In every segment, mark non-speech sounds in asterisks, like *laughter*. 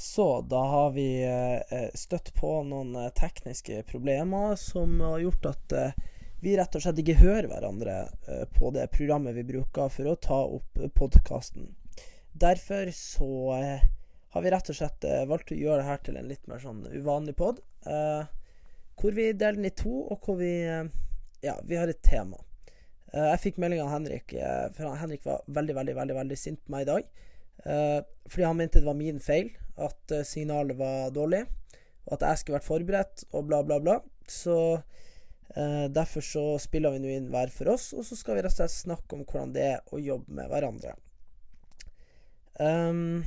Så da har vi eh, støtt på noen eh, tekniske problemer som har gjort at eh, vi rett og slett ikke hører hverandre på det programmet vi bruker for å ta opp podkasten. Derfor så har vi rett og slett valgt å gjøre det her til en litt mer sånn uvanlig pod. hvor vi deler den i to, og hvor vi Ja, vi har et tema. jeg fikk melding av Henrik, for Henrik var veldig, veldig, veldig, veldig sint på meg i dag. fordi han mente det var min feil at eh, signalet var dårlig, og at jeg skulle vært forberedt, og bla, bla, bla. Så eh, derfor så spiller vi nå inn hver for oss, og så skal vi rett og slett snakke om hvordan det er å jobbe med hverandre. Um,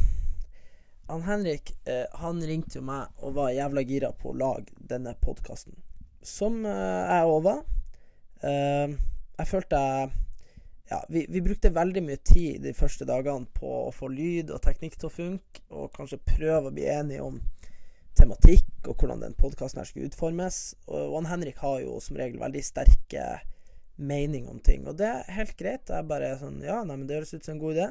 han Henrik eh, han ringte jo meg og var jævla gira på å lage denne podkasten. Som eh, jeg òg var. Uh, jeg følte jeg ja, vi, vi, brukte veldig mye tid de første dagene på å få lyd og teknikk til å funke, og kanskje prøve å bli enige om tematikk og hvordan den podkasten her skulle utformes. Og, og Henrik har jo som regel veldig sterke meninger om ting, og det er helt greit. Jeg bare sånn Ja, nei, men det høres ut som en god idé.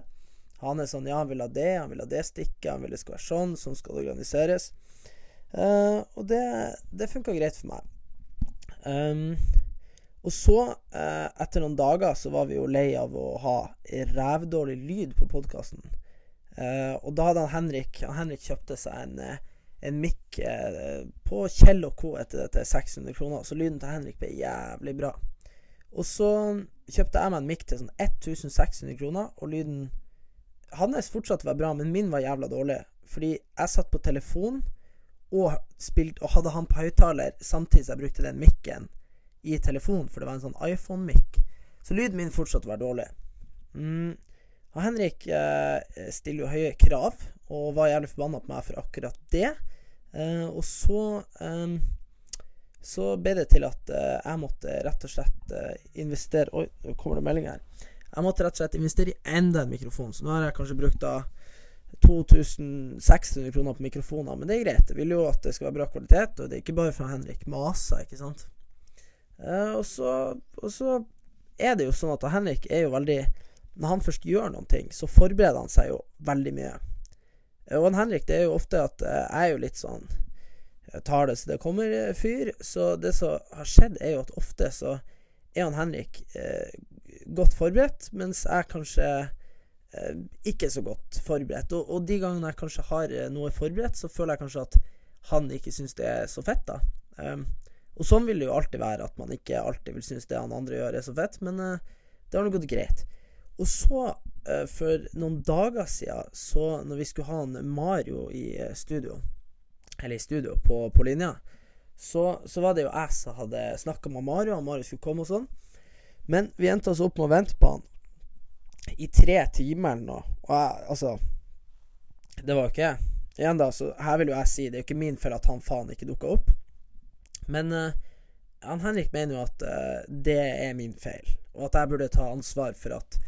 Han er sånn Ja, han vil ha det, han vil ha det stikket, han vil det skal være sånn, sånn skal det organiseres. Uh, og det, det funka greit for meg. Um, og så, eh, etter noen dager, så var vi jo lei av å ha rævdårlig lyd på podkasten. Eh, og da hadde han Henrik han Henrik kjøpte seg en, eh, en mic eh, på Kjell og Co. etter dette, 600 kroner, så lyden til Henrik ble jævlig bra. Og så kjøpte jeg meg en mic til sånn 1600 kroner, og lyden hans fortsatte å være bra, men min var jævla dårlig. Fordi jeg satt på telefon og, spilt, og hadde han på høyttaler samtidig som jeg brukte den mic-en i telefonen, for det var en sånn iPhone-mic. Så lyden min fortsatte å være dårlig. Mm. Og Henrik eh, stiller jo høye krav, og var jævlig forbanna på meg for akkurat det. Eh, og så eh, så ble det til at eh, jeg måtte rett og slett eh, investere Oi, nå kommer det melding her. Jeg måtte rett og slett investere i enda en mikrofon, så nå har jeg kanskje brukt da 2600 kroner på mikrofoner, men det er greit. Jeg vil jo at det skal være bra kvalitet, og det er ikke bare fra Henrik Masa, ikke sant. Uh, og, så, og, så, er det jo sånn at Henrik er jo veldig Når han først gjør noen ting, så forbereder han seg jo veldig mye. Uh, og Henrik, det er jo ofte at uh, jeg er jo litt sånn jeg tar det så det kommer-fyr. Så det som har skjedd, er jo at ofte så er han Henrik godt forberedt, mens jeg kanskje ikke så godt forberedt. Og, og, de gangene jeg kanskje har noe forberedt, så føler jeg kanskje at han ikke syns det er så fett, da. Um, og sånn vil det jo alltid være, at man ikke alltid vil synes det han andre gjør, er så fett, men uh, det har nå gått greit. Og så, uh, for noen dager siden, så når vi skulle ha en Mario i uh, studio, eller i studio på, på linja, så, så, var det jo jeg som hadde snakka med Mario, og Mario skulle komme og sånn. Men vi endte oss opp med å vente på han i tre timer noe. Og jeg, altså Det var jo ikke Igjen, da, så her vil jo jeg si det er jo ikke min feil at han faen ikke dukka opp. Men uh, han Henrik mener jo at uh, det er min feil, og at jeg burde ta ansvar for at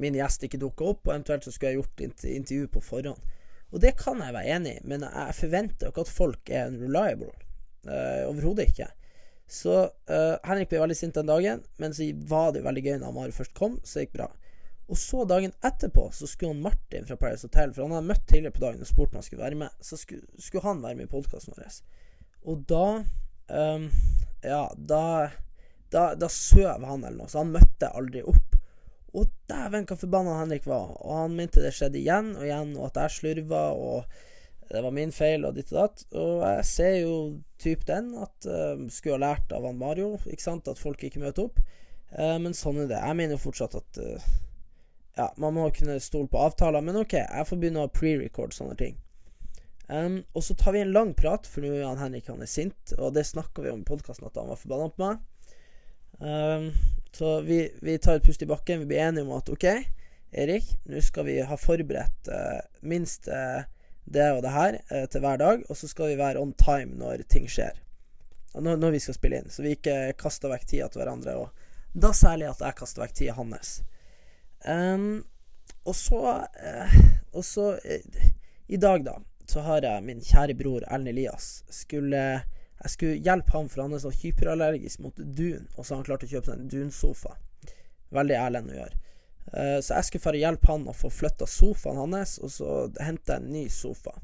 min gjest ikke dukka opp, og eventuelt så skulle jeg gjort intervju på forhånd. Og det kan jeg være enig i, men jeg forventer jo ikke at folk er unreliable. Uh, Overhodet ikke. Så uh, Henrik ble veldig sint den dagen, men så var det jo veldig gøy når Mario først kom, så det gikk bra. Og så dagen etterpå så skulle han Martin fra Paris Hotel, for han hadde møtt tidligere på dagen og spurt om han skulle være med, så skulle, skulle han være med i podkasten vår. Og da um, Ja, da Da, da søv han eller noe, så han møtte aldri opp. Og dæven, hva forbanna Henrik var. Og han mente det skjedde igjen og igjen, og at jeg slurva, og det var min feil, og ditt og datt. Og jeg ser jo typ den, at um, skulle ha lært av han Mario, ikke sant, at folk ikke møter opp. Uh, men sånn er det. Jeg mener jo fortsatt at uh, Ja, man må kunne stole på avtaler, men OK, jeg får begynne å pre-record sånne ting. Um, og så tar vi en lang prat, for nå er han Henrik han er sint, og det snakka vi om i podkasten at han var forbanna på meg. Um, så vi, vi, tar et pust i bakken. Vi blir enige om at OK, Erik, nå skal vi ha forberedt uh, minst uh, det og det her uh, til hver dag, og så skal vi være on time når ting skjer. Når, når, vi skal spille inn, så vi ikke kaster vekk tida til hverandre. Og da særlig at jeg kaster vekk tida hans. Um, og så Og så I dag, da så har jeg min kjære bror Ellen Elias. Skulle, jeg skulle hjelpe ham, for han er så hyperallergisk mot dun, og så har han klart å kjøpe seg en dunsofa. Veldig Erlend å gjøre. Uh, så jeg skulle bare hjelpe han å få flytta sofaen hans, og så hente en ny sofa.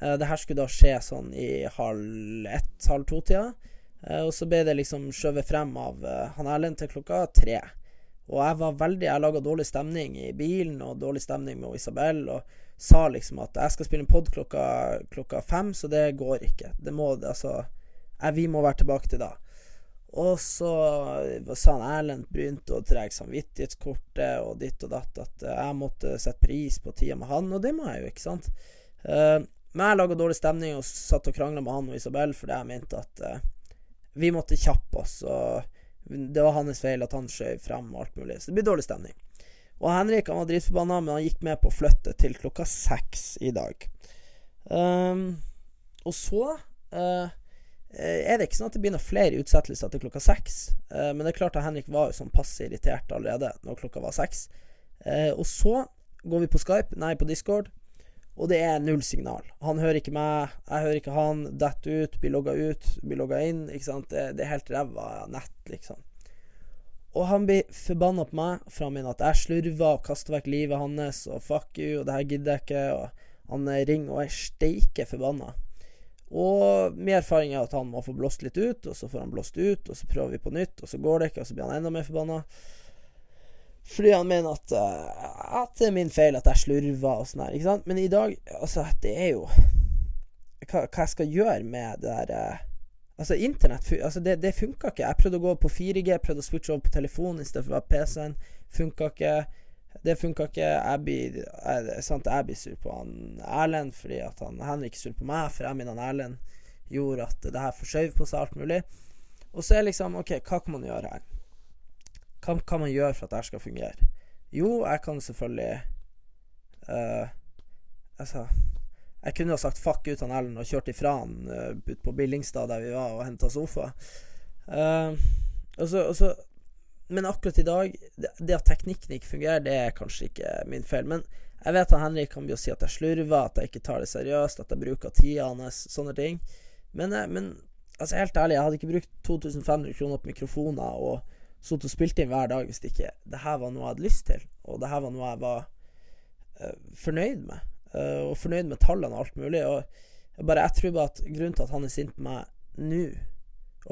Uh, det her skulle da skje sånn i halv ett, halv to-tida. Uh, og så ble det liksom skjøvet frem av han Erlend til klokka tre. Og jeg var veldig Jeg laga dårlig stemning i bilen, og dårlig stemning med Isabel, og sa liksom at jeg skal spille en pod klokka, klokka fem, så det går ikke. Det må Altså jeg, Vi må være tilbake til da. Og så sa han Erlend begynte å dra samvittighetskortet og ditt og datt, at jeg måtte sette pris på tida med han, og det må jeg jo, ikke sant. Uh, men jeg laga dårlig stemning og satt og krangla med han og Isabel fordi jeg mente at uh, vi måtte kjappe oss. og det var hans feil at han skjøv frem og alt mulig. Så det blir dårlig stemning. Og Henrik han var dritforbanna, men han gikk med på å flytte til klokka seks i dag. Um, og så uh, er det ikke sånn at det blir noen flere utsettelser til klokka seks. Uh, men det er klart at Henrik var jo sånn passe irritert allerede når klokka var seks. Uh, og så går vi på Skype, nei, på Discord, og det er null signal. Han hører ikke meg, jeg hører ikke han. Detter ut, blir logga ut, blir logga inn. Ikke sant? Det, det er helt ræva nett, liksom. Og han blir forbanna på meg, for han mener at jeg slurver og kaster vekk livet hans, og fuck you, og det her gidder jeg ikke. Og han ringer og er steike forbanna. Og min erfaring er at han må få blåst litt ut, og så får han blåst ut, og så prøver vi på nytt, og så går det ikke, og så blir han enda mer forbanna. Fordi han mener at, uh, at det er min feil at jeg slurver og sånn her. Ikke sant? Men i dag, altså, det er jo Hva, hva jeg skal gjøre med det der uh, Altså, internett altså, det, det funka ikke. Jeg prøvde å gå på 4G, prøvde å switche over på telefonen istedenfor PC-en. Funka ikke. Det funka ikke. Jeg blir, sant, jeg blir sur på han Erlend fordi at han Henrik er sur på meg, for jeg mener han Erlend gjorde at det her forskjøv på seg alt mulig. Og så er liksom OK, hva kan man gjøre her? Hva kan man gjøre for at dette skal fungere? Jo, jeg kan selvfølgelig uh, Altså Jeg kunne ha sagt fuck ut han Ellen og kjørt ifra han uh, ut på Billingstad der vi var, og henta sofa. Uh, og så, og så, men akkurat i dag det, det, at teknikken ikke fungerer, det er kanskje ikke min feil. Men jeg vet at Henrik kan å si at jeg slurver, at jeg ikke tar det seriøst, at jeg bruker tida hans, sånne ting. Men, men altså helt ærlig, jeg hadde ikke brukt 2500 kroner på mikrofoner og sittet og spilt inn hver dag hvis det ikke det her var noe jeg hadde lyst til, og det her var noe jeg var uh, fornøyd med. Uh, og fornøyd med tallene og alt mulig. Og jeg, bare, jeg tror bare at grunnen til at han er sint på meg nå,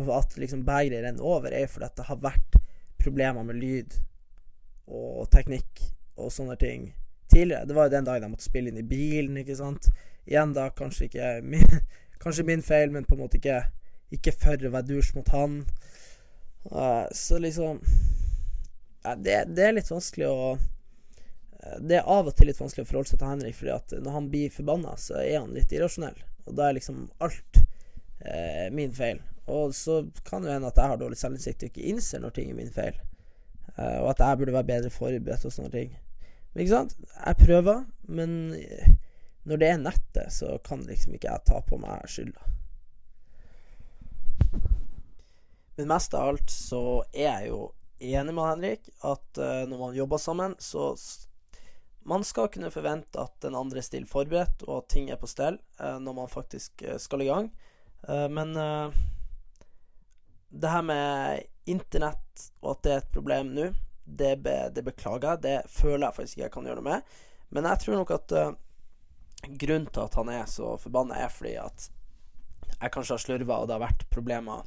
og at liksom begeret renner over, er fordi at det har vært problemer med lyd og teknikk og sånne ting tidligere. Det var jo den dagen jeg måtte spille inn i bilen, ikke sant. Igjen da, kanskje ikke min, *laughs* kanskje min feil, men på en måte ikke, ikke for å være dusj mot han. Uh, så liksom uh, det, det, er litt vanskelig å uh, Det er av og til litt vanskelig å forholde seg til Henrik, fordi at når han blir forbanna, så er han litt irrasjonell. Og da er liksom alt eh, min feil. Og så kan det hende at jeg har dårlig selvinnsikt og ikke innser når ting er min feil. og at jeg burde være bedre forberedt og sånne ting. Men ikke sant? Jeg prøver, men når det er nettet, så kan liksom ikke jeg ta på meg skylda. Men mest av alt så er jeg jo enig med Henrik at uh, når man jobber sammen, så man skal kunne forvente at den andre er stille forberedt, og at ting er på stell uh, når man faktisk uh, skal i gang. men det her med internett, og at det er et problem nå, det, be, det, beklager jeg. Det føler jeg faktisk ikke jeg kan gjøre noe med. Men jeg tror nok at grunnen til at han er så forbanna, er fordi at jeg kanskje har slurva, og det har vært problemer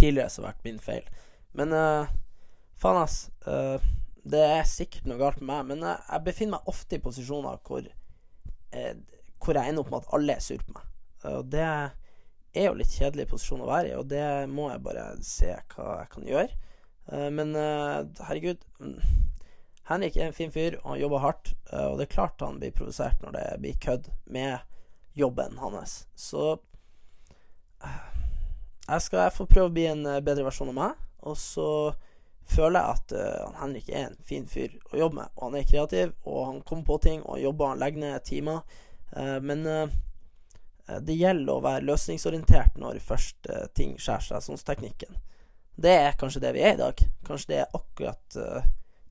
tidligere som har vært min feil. Men uh, faen, ass. Uh, det er sikkert noe galt med meg, men uh, jeg befinner meg ofte i posisjoner hvor, hvor jeg ender opp med at alle er sur på meg. og det er jo litt kjedelig posisjon å være i, og det må jeg bare se hva jeg kan gjøre. men herregud mm, Henrik er en fin fyr, og han jobber hardt. og det er klart han blir provosert når det blir kødd med jobben hans. Så jeg skal få prøve å bli en eh, bedre versjon av meg. Og så føler jeg at uh, Henrik er en fin fyr å jobbe med. Og han er kreativ, og han kommer på ting, og jobber, han legger ned timer. Uh, men uh, det gjelder å være løsningsorientert når først ting skjærer seg, sånn som teknikken. Det er kanskje det vi er i dag. Kanskje det er akkurat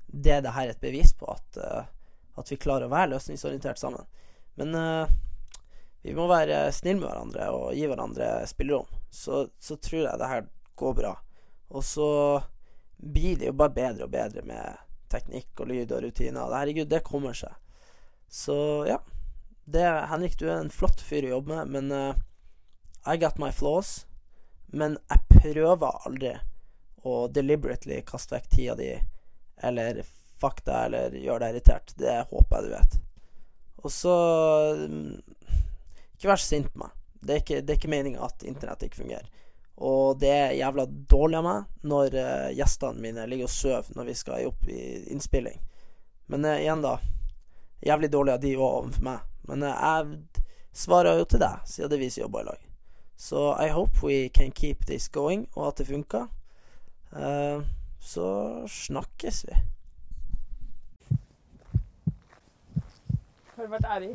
det det her er et bevis på, at, at vi klarer å være løsningsorientert sammen. Men vi må være snille med hverandre og gi hverandre spillerom så, så tror jeg det her går bra. Og så blir det jo bare bedre og bedre med teknikk og lyd og rutiner. Herregud, det kommer seg. Så ja. det Henrik, du er en flott fyr å jobbe med, men uh, I got my flaws. Men jeg prøver aldri å deliberately kaste vekk tida di, eller fuck deg, eller gjøre deg irritert. Det håper jeg du vet. Og så um, Ikke vær så sint på meg. Det er ikke, det ikke meninga at internett ikke fungerer. Og det er jævla dårlig av meg når uh, gjestene mine ligger og sover når vi skal opp i innspilling. Men uh, igjen, da. Jævlig dårlig av de òg overfor meg. Men uh, jeg svarer jo til deg, siden vi jobber i lag. Så I hope we can keep this going, og at det funker. så snakkes vi. Har du vært ærlig?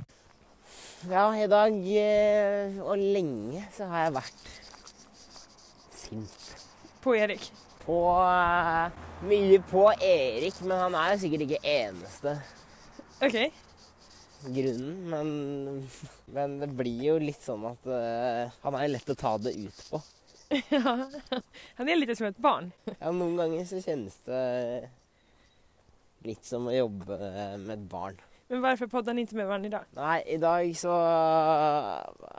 Ja, i dag og lenge så har jeg vært sint. På Erik? På uh, Mye på Erik, men han er jo sikkert ikke eneste Ok. grunnen. Men, men det blir jo litt sånn at uh, han er lett å ta det ut på. *laughs* ja, han er litt som et barn. Ja, noen ganger så kjennes det litt som å jobbe med et barn. Men hvorfor podder han ikke med hverandre i dag? Nei, i dag så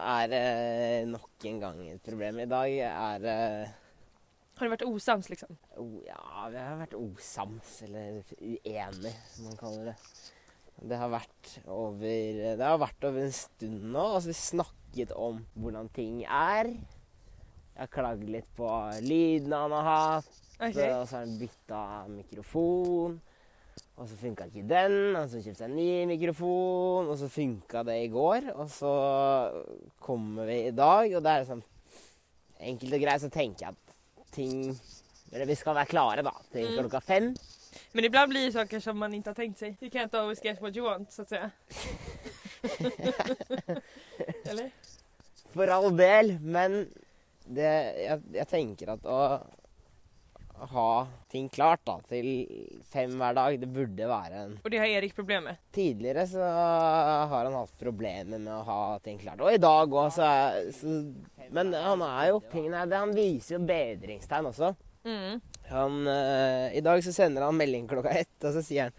er det nok en gang et problem. I dag er det Har det vært osams, liksom? Oh, ja, vi har vært osams, eller uenige, som man kaller det. Det har vært over Det har vært over en stund nå. Altså, vi snakket om hvordan ting er. Jeg har klagd litt på lydene han har hatt. Okay. Og så har han bytta mikrofon. Og så funka ikke den, og så kjøpte jeg en ny mikrofon, og så funka det i går. Og så kommer vi i dag, og det er sånn enkelt og greit, så tenker jeg at ting Eller vi skal være klare da, til Mm. klokka fem. Men iblant blir det saker som man ikke har tenkt seg. You can't always get what you want, så å si. *laughs* Eller? For all del, men det, jeg, jeg tenker at å ha ting klart da, til fem hver dag, det burde være en Og det har Erik problemer med. Tidligere så har han hatt problemer med å ha ting klart. Og i dag òg, så, så Men han er jo tingene det, Han viser jo bedringstegn også. Mm. Han, uh, I dag så sender han melding klokka ett, og så sier han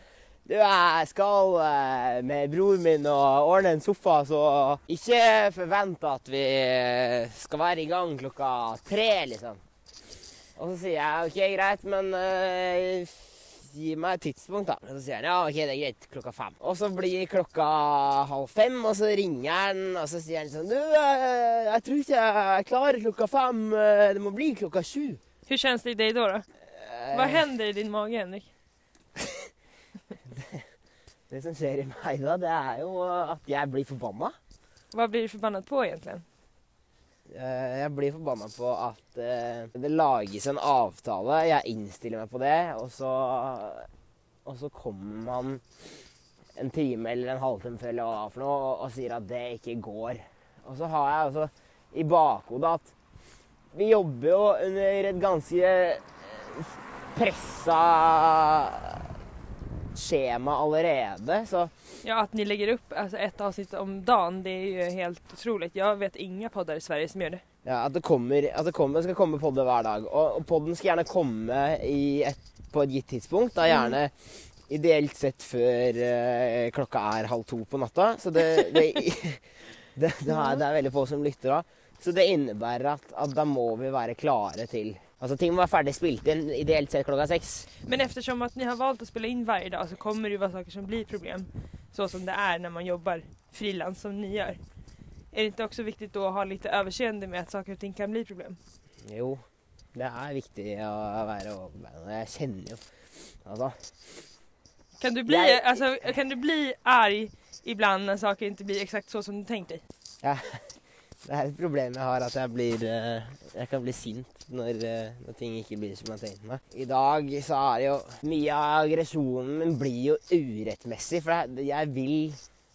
Du, jeg skal eh, med broren min og ordne en sofa, så ikke forvent at vi eh, skal være i gang klokka tre, liksom. Og så sier jeg OK, greit, men uh, gi meg et tidspunkt, da. Og så sier han ja, OK, det er greit, klokka fem. Og så blir klokka halv fem, og så ringer han, og så sier han sånn Du, uh, jeg tror ikke jeg er klar klokka fem, eh, det må bli klokka sju. Hvordan kjennes det i deg da? da? Hva hender i din mage, Henrik? *laughs* Det som skjer i meg da, det er jo at jeg blir forbanna. Hva blir du forbannet på egentligen? Eh, Jeg blir forbanna på at eh, det lages en avtale, jeg innstiller meg på det, og så, og så kommer man en time eller en halvtime før eller hva for noe, og, sier at det ikke går. Og så har jeg også i bakhodet at vi jobber jo under et ganske pressa skjema allerede, så Ja, att ni lägger upp alltså, ett avsnitt om dagen, det är ju helt otroligt. Jag vet inga poddar i Sverige som gjør det. Ja, at det, kommer, at det kommer, skal komme podder hver dag. Og, og podden skal gjerne komme i et, på et gitt tidspunkt. Da gjerne ideelt sett før eh, klokka er halv to på natta. Så det, det, *laughs* det, det, er, det er veldig få som lytter da. Så det innebærer at, at da må vi være klare til Altså ting må være ferdig spilt inn ideelt sett klokka seks. Men eftersom att ni har valt att spela in varje dag så kommer det jo vara saker som blir problem. Så som det är när man jobbar frilans som ni gör. Är det inte också viktigt då att ha lite överseende med att saker och ting kan bli problem? Jo, det er viktig å være overbærende. Jeg kjenner jo Altså. Kan du bli, Jag- alltså, kan du bli arg ibland när saker inte blir exakt så som du tänkt dig? Ja, det er et problem jeg har, at jeg blir eh, Jeg kan bli sint når, eh, når ting ikke blir som jeg har tenkt meg. I dag så er det jo Mye av aggresjonen min blir jo urettmessig, for jeg vil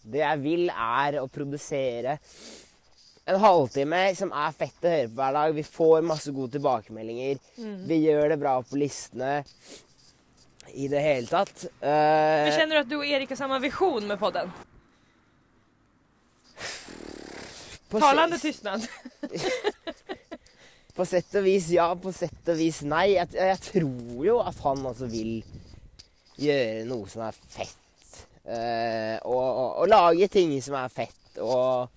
Det jeg vil, er å produsere en halvtime som er fett å høre på hver dag. Vi får masse gode tilbakemeldinger. Vi gjør det bra på listene. I det hele tatt. Uh, Men känner du at du og Erik har samme visjon med podden? På Talende tystnad. *laughs* På sett og vis ja, på sett og vis nei. Jeg, jeg tror jo at han også vil gjøre noe som er fett. Eh, og, og, og lage ting som er fett. og,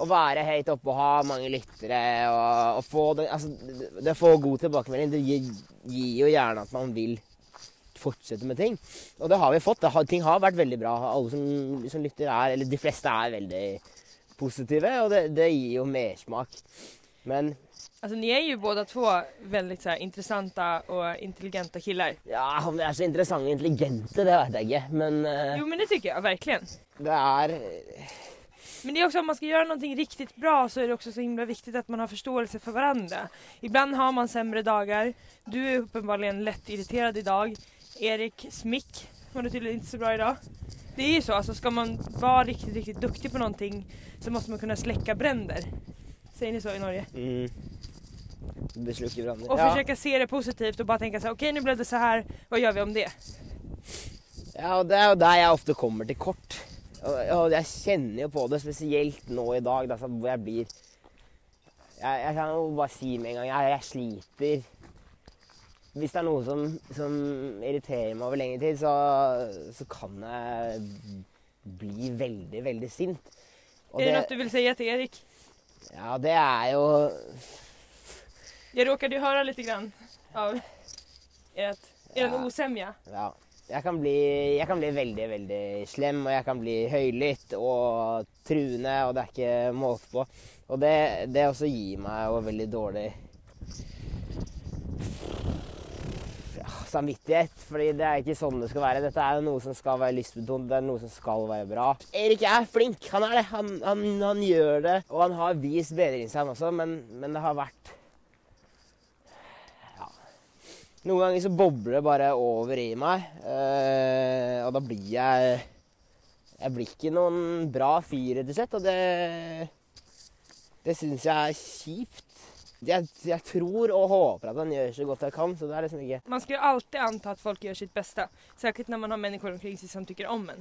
og være høyt oppe og ha mange lyttere og, få den, altså, det, å få god tilbakemelding, det gir, gir jo gjerne at man vil fortsette med ting. Og det har vi fått. Det har, ting har vært veldig bra. Alle som, som lytter er, eller de fleste er veldig positive, og det, det gir jo mersmak. Men Alltså ni är ju båda två väldigt så här, intressanta och intelligenta killar. ja, om de er så interessante og intelligente, det vet jeg ikke. Men Uh... Jo men det tycker jag verkligen. det er Men det är också om man ska göra någonting riktigt bra så är det också så himla viktigt att man har förståelse för varandra. Ibland har man sämre dagar. Du är uppenbarligen lätt irriterad idag. Erik Smick var det tydligen inte så bra idag. Det är ju så, alltså ska man vara riktigt, riktigt duktig på någonting så måste man kunna släcka bränder. Säger ni så i Norge? mm, Beslukker hverandre. Och Ja. försöka se det positivt och bara tänka så här, okej nu blev det så här, vad gör vi om det? Ja, og det er jo der jeg ofte kommer til kort. Og, og jeg kjenner jo på det, spesielt nå i dag, da, hvor jeg blir jeg, jeg kan jo bare si med en gang jeg, jeg sliter. Hvis det er noe som, som irriterer meg over lengre tid, så, så kan jeg bli veldig, veldig sint. Og er det, noe du vil si til Erik? ja, det er jo Jeg råkade du höra litt grann av ert, er Ja. osemje. Ja. Jeg kan, bli, jeg kan bli veldig, veldig slem, og jeg kan bli høylytt og truende, og det er ikke måte på. Og det, det også gir meg jo veldig dårlig samvittighet, fordi det er ikke sånn det skal være. Dette er noe som skal være lystbetont, det er noe som skal være bra. Erik er flink, han er det. Han, han, han gjør det, og han har vist bedringstegn også, men, men det har vært Noen ganger så bobler det bare over i meg, eh, og da blir jeg Jeg blir ikke noen bra fyr, rett og slett, og det Det syns jeg er kjipt. Jeg, jeg tror og håper at han gjør så godt jeg kan, så det er liksom ikke Man skal jo alltid anta at folk gjør sitt beste, særlig når man har mennesker omkring seg som tykker om en.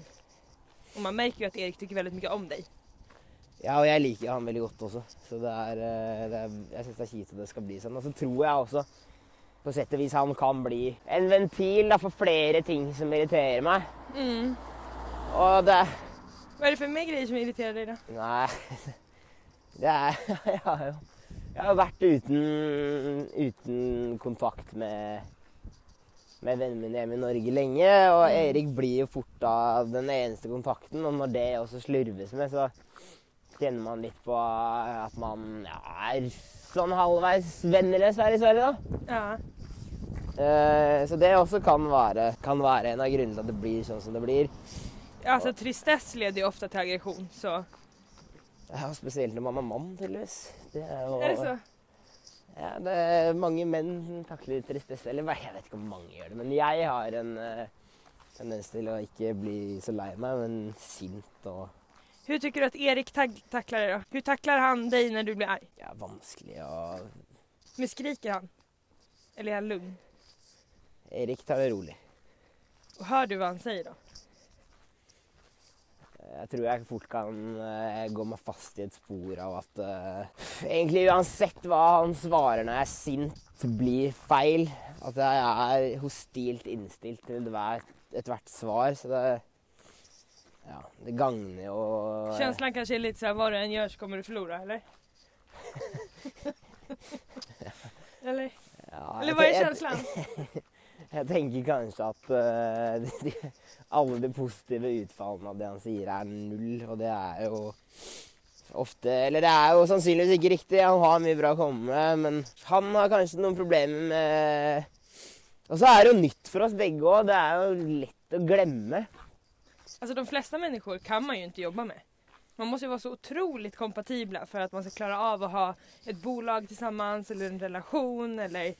Og man merker jo at Erik tykker veldig mye om deg. Ja, og jeg liker han veldig godt også, så det er, eh, det er Jeg syns det er kjipt at det skal bli sånn. Og så tror jeg også på sett og vis han kan bli en ventil da, for flere ting som irriterer meg. Mm. Og det Hva er det for mer greier som irriterer deg, da? Nei *laughs* Det er *laughs* Jeg har jo jeg har vært uten, uten kontakt med, med vennene mine hjemme i Norge lenge. Og Erik blir jo fort da den eneste kontakten. Og når det også slurves med, så kjenner man litt på at man ja, er sånn halvveis venneløs her i Sverige, da. Ja. Eh, så det også kan være, kan være en av grunnene til at det blir sånn som det blir. Ja, altså Tristesse leder jo ofte til aggresjon, så. Ja, spesielt når man er mann, tydeligvis. Det er jo er det så? Ja, det er mange menn takler tristesse. Eller jeg vet ikke om mange gjør det, men jeg har en eh, tendens til å ikke bli så lei meg, men sint og Hvordan syns du at Erik tak takler det? da? Hvordan takler han deg når du blir arg? ja, vanskelig å Men skriker han? Eller er han lugn? Erik tar det rolig. Og hører du hva han sier, då? Jeg tror jeg fort kan eh, gå meg fast i et spor av at uh, egentlig uansett hva han svarer når jeg er sint, blir feil. At jeg er hostilt innstilt til ethvert svar. Så det ja, det gagner jo Følelsen kanskje är litt sånn, hva du enn gjør, så kommer du til å tape, eller? *laughs* eller? ja, Eller hva er te- *laughs* jeg- tenker kanskje at *laughs* uh, de, alle de positive utfallene av det han sier, er null. Og det er jo ofte Eller det er jo sannsynligvis ikke riktig. Han har mye bra å komme med, men han har kanskje noen problemer med Og så er det jo nytt for oss begge òg. Det er jo lett å glemme. Altså, de fleste mennesker kan man jo ikke jobbe med. Man måste ju vara så otroligt kompatibla för att man ska klara av att ha ett bolag tillsammans eller en relation eller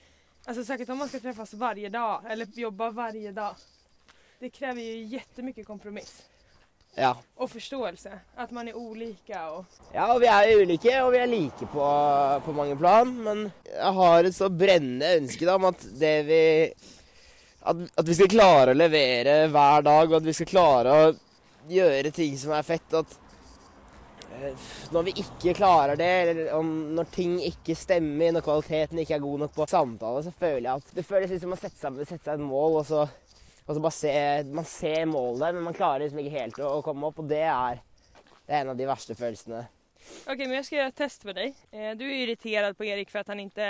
Alltså säkert om man ska träffas varje dag eller jobba varje dag. Det kräver ju jättemycket kompromiss Ja. och förståelse. Att man är olika och ja, og vi er ulike, og vi er like på, på mange plan. Men jeg har et så brennende ønske da, om at det vi at, at vi skal klare å levere hver dag, og at vi skal klare å gjøre ting som er fett. At når vi ikke klarer det, eller når ting ikke stemmer, når kvaliteten ikke er god nok på samtale, så føler jeg at det føles som å sette seg, sette seg et mål, og så, og så bare se Man ser målet der, men man klarer liksom ikke helt å, å komme opp, og det er Det er, en av de verste følelsene. Ok, men jeg skal gjøre et test med dig. Eh, Du er irriterad på Erik for at han ikke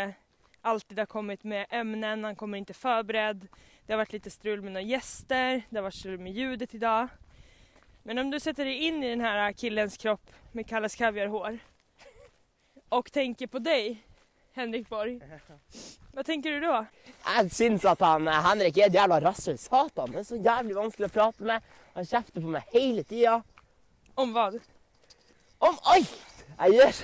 alltid har kommet med emnen, han kommer ikke forberedt. Det har vært litt strul med noen gjester, det har vært strul med ljudet idag. Men om du sätter dig in i den här killens kropp med Kalles kaviarhår och tänker på dig, Henrik Borg. Vad tänker du då? Jeg syns at han, Henrik er et jævla rasshøl. Satan, det er så jævlig vanskelig å prate med. Han kjefter på meg hele tida. Om vad? Om alt! Jeg gjør,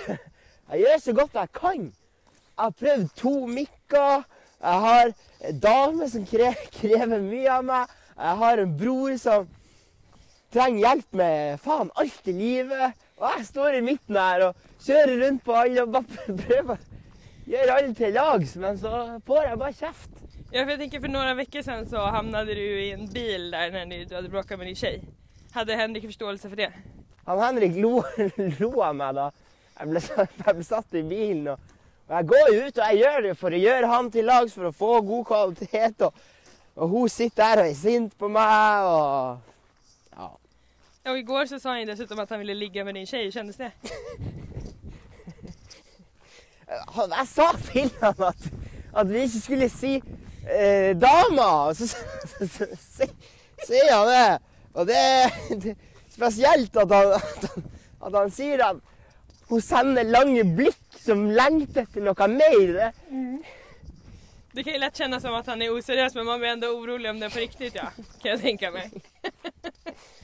jeg gjør så godt jeg kan. Jeg har prøvd to mikker. Jeg har en dame som kre, krever mye av meg. Jeg har en bror som trenger hjelp med faen alt i livet. Og jeg står i midten her og kjører rundt på alle og bare *laughs* prøver å gjøre alle til lags, men så får jeg bare kjeft. Ja, for jeg tenker for noen uker siden så havnet du i en bil der når du hadde bråket med din tjej. Hadde Henrik forståelse for det? Han Henrik lo, *laughs* lo av meg da jeg ble, *laughs* jeg ble satt i bilen. Og, og jeg går jo ut og jeg gjør det for å gjøre han til lags for å få god kvalitet. Og, og hun sitter der og er sint på meg. og. Och igår så sa han ju dessutom att han ville ligga med din tjej, hur kändes det? Han, jeg sa til han at, at vi ikke skulle si eh, dama, så, sier han det. Og det, er spesielt at han, at han, at han sier at hun sender lange blikk som lengter etter noe mer. Det, Det kan ju lätt kännas som att han är oseriös men man blir ändå orolig om det är på riktigt ja, kan jag tänka mig.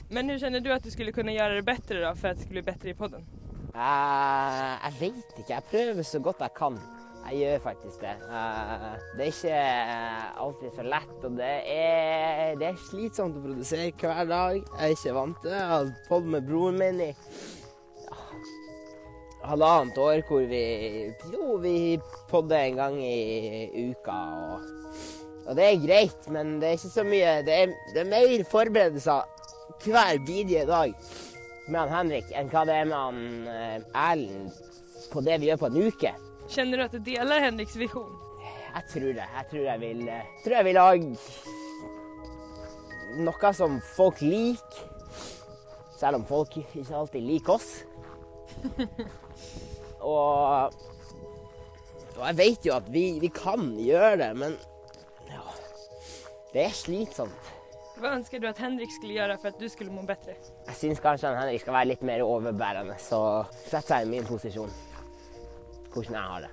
Men hvordan kjenner du at du skulle kunne gjøre det bedre da, for at det skulle bli bedre i podden? Uh, jeg vet ikke. Jeg prøver så godt jeg kan. Jeg gjør faktisk det. Uh, det er ikke eh, alltid så lett, og det er, det er slitsomt å produsere hver dag. Jeg er ikke vant til det. Jeg har podd med broren min i ja, halvannet år hvor vi Jo, vi podder en gang i uka. Og, og det er greit, men det er ikke så mye Det er, det er mer forberedelser hver bidige dag med han Henrik enn hva det er med han eh, Erlend på det vi gjør på en uke. Kjenner du at du deler Henriks visjon? Jeg tror det. Jeg tror jeg vil eh, tror jeg vil lage noe som folk liker. Selv om folk ikke alltid liker oss. *laughs* og, og jeg vet jo at vi, vi kan gjøre det, men ja, det er slitsomt. Hva ønsker du at Henrik skulle gjøre for at du skulle må bedre? Jeg syns kanskje han Henrik skal være litt mer overbærende, så setter seg i min posisjon. Hvordan jeg har det.